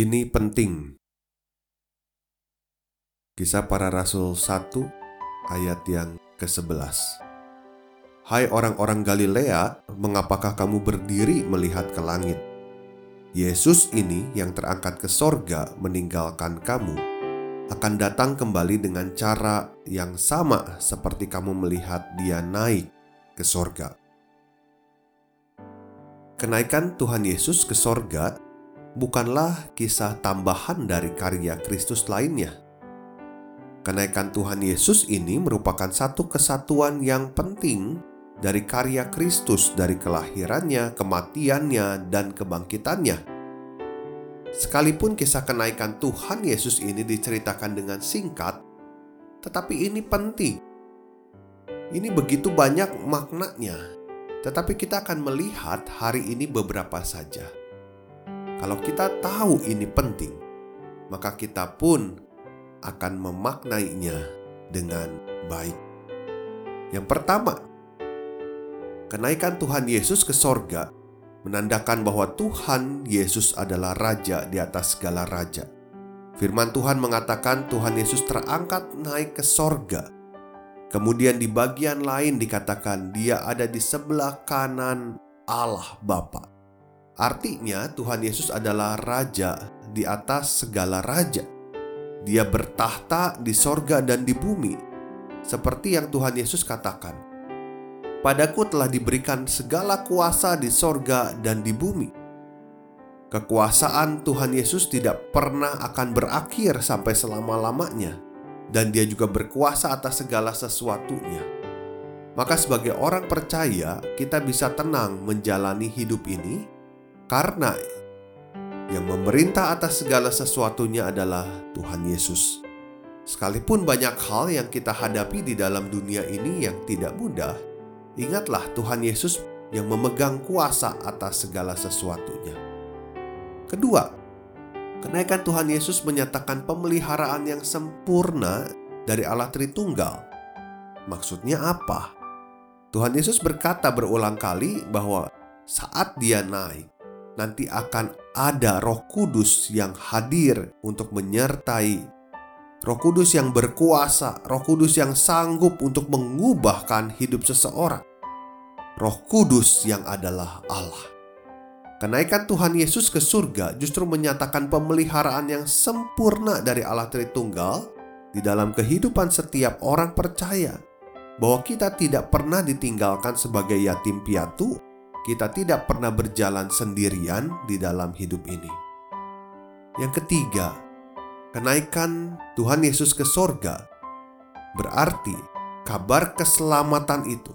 Ini penting. Kisah para Rasul 1 ayat yang ke-11. Hai orang-orang Galilea, mengapakah kamu berdiri melihat ke langit? Yesus ini yang terangkat ke sorga meninggalkan kamu akan datang kembali dengan cara yang sama seperti kamu melihat dia naik ke sorga. Kenaikan Tuhan Yesus ke sorga bukanlah kisah tambahan dari karya Kristus lainnya. Kenaikan Tuhan Yesus ini merupakan satu kesatuan yang penting dari karya Kristus dari kelahirannya, kematiannya, dan kebangkitannya. Sekalipun kisah kenaikan Tuhan Yesus ini diceritakan dengan singkat, tetapi ini penting. Ini begitu banyak maknanya, tetapi kita akan melihat hari ini beberapa saja. Kalau kita tahu ini penting, maka kita pun akan memaknainya dengan baik. Yang pertama, kenaikan Tuhan Yesus ke sorga menandakan bahwa Tuhan Yesus adalah Raja di atas segala raja. Firman Tuhan mengatakan Tuhan Yesus terangkat naik ke sorga. Kemudian di bagian lain dikatakan dia ada di sebelah kanan Allah Bapa. Artinya, Tuhan Yesus adalah Raja di atas segala raja. Dia bertahta di sorga dan di bumi, seperti yang Tuhan Yesus katakan: "Padaku telah diberikan segala kuasa di sorga dan di bumi." Kekuasaan Tuhan Yesus tidak pernah akan berakhir sampai selama-lamanya, dan Dia juga berkuasa atas segala sesuatunya. Maka, sebagai orang percaya, kita bisa tenang menjalani hidup ini karena yang memerintah atas segala sesuatunya adalah Tuhan Yesus. Sekalipun banyak hal yang kita hadapi di dalam dunia ini yang tidak mudah, ingatlah Tuhan Yesus yang memegang kuasa atas segala sesuatunya. Kedua, kenaikan Tuhan Yesus menyatakan pemeliharaan yang sempurna dari Allah Tritunggal. Maksudnya apa? Tuhan Yesus berkata berulang kali bahwa saat Dia naik, nanti akan ada Roh Kudus yang hadir untuk menyertai Roh Kudus yang berkuasa, Roh Kudus yang sanggup untuk mengubahkan hidup seseorang. Roh Kudus yang adalah Allah. Kenaikan Tuhan Yesus ke surga justru menyatakan pemeliharaan yang sempurna dari Allah Tritunggal di dalam kehidupan setiap orang percaya bahwa kita tidak pernah ditinggalkan sebagai yatim piatu kita tidak pernah berjalan sendirian di dalam hidup ini. Yang ketiga, kenaikan Tuhan Yesus ke sorga berarti kabar keselamatan itu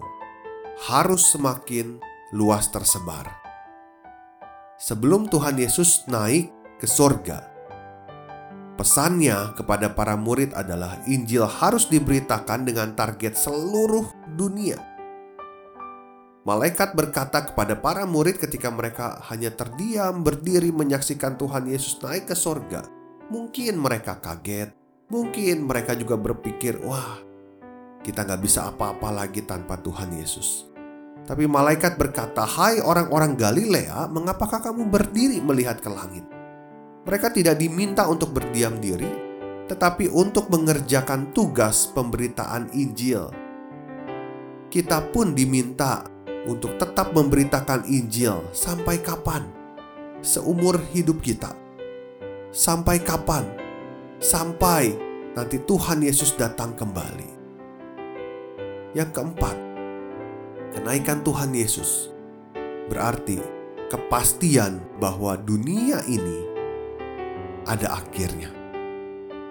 harus semakin luas tersebar. Sebelum Tuhan Yesus naik ke sorga, pesannya kepada para murid adalah Injil harus diberitakan dengan target seluruh dunia Malaikat berkata kepada para murid ketika mereka hanya terdiam berdiri menyaksikan Tuhan Yesus naik ke sorga. Mungkin mereka kaget, mungkin mereka juga berpikir, wah kita nggak bisa apa-apa lagi tanpa Tuhan Yesus. Tapi malaikat berkata, hai orang-orang Galilea, mengapakah kamu berdiri melihat ke langit? Mereka tidak diminta untuk berdiam diri, tetapi untuk mengerjakan tugas pemberitaan Injil. Kita pun diminta untuk tetap memberitakan Injil sampai kapan? Seumur hidup kita. Sampai kapan? Sampai nanti Tuhan Yesus datang kembali. Yang keempat, kenaikan Tuhan Yesus berarti kepastian bahwa dunia ini ada akhirnya.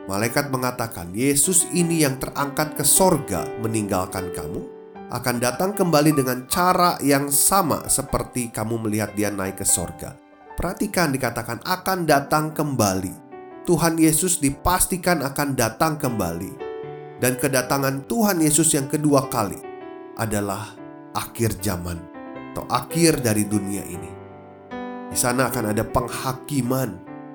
Malaikat mengatakan, "Yesus ini yang terangkat ke sorga meninggalkan kamu." Akan datang kembali dengan cara yang sama seperti kamu melihat dia naik ke sorga. Perhatikan dikatakan akan datang kembali. Tuhan Yesus dipastikan akan datang kembali. Dan kedatangan Tuhan Yesus yang kedua kali adalah akhir zaman atau akhir dari dunia ini. Di sana akan ada penghakiman.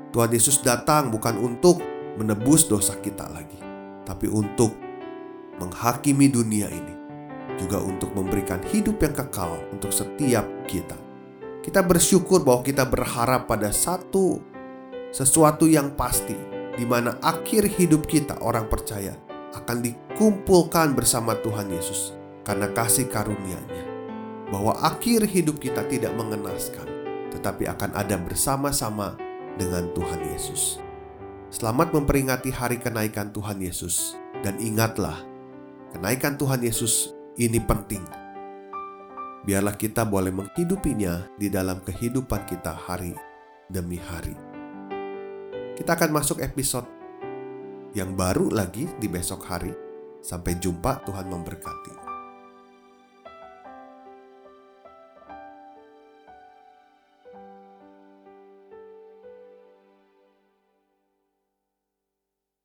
Tuhan Yesus datang bukan untuk menebus dosa kita lagi, tapi untuk menghakimi dunia ini juga untuk memberikan hidup yang kekal untuk setiap kita. Kita bersyukur bahwa kita berharap pada satu sesuatu yang pasti di mana akhir hidup kita orang percaya akan dikumpulkan bersama Tuhan Yesus karena kasih karunia-Nya. Bahwa akhir hidup kita tidak mengenaskan, tetapi akan ada bersama-sama dengan Tuhan Yesus. Selamat memperingati hari kenaikan Tuhan Yesus dan ingatlah, kenaikan Tuhan Yesus ini penting. Biarlah kita boleh menghidupinya di dalam kehidupan kita hari demi hari. Kita akan masuk episode yang baru lagi di besok hari. Sampai jumpa, Tuhan memberkati.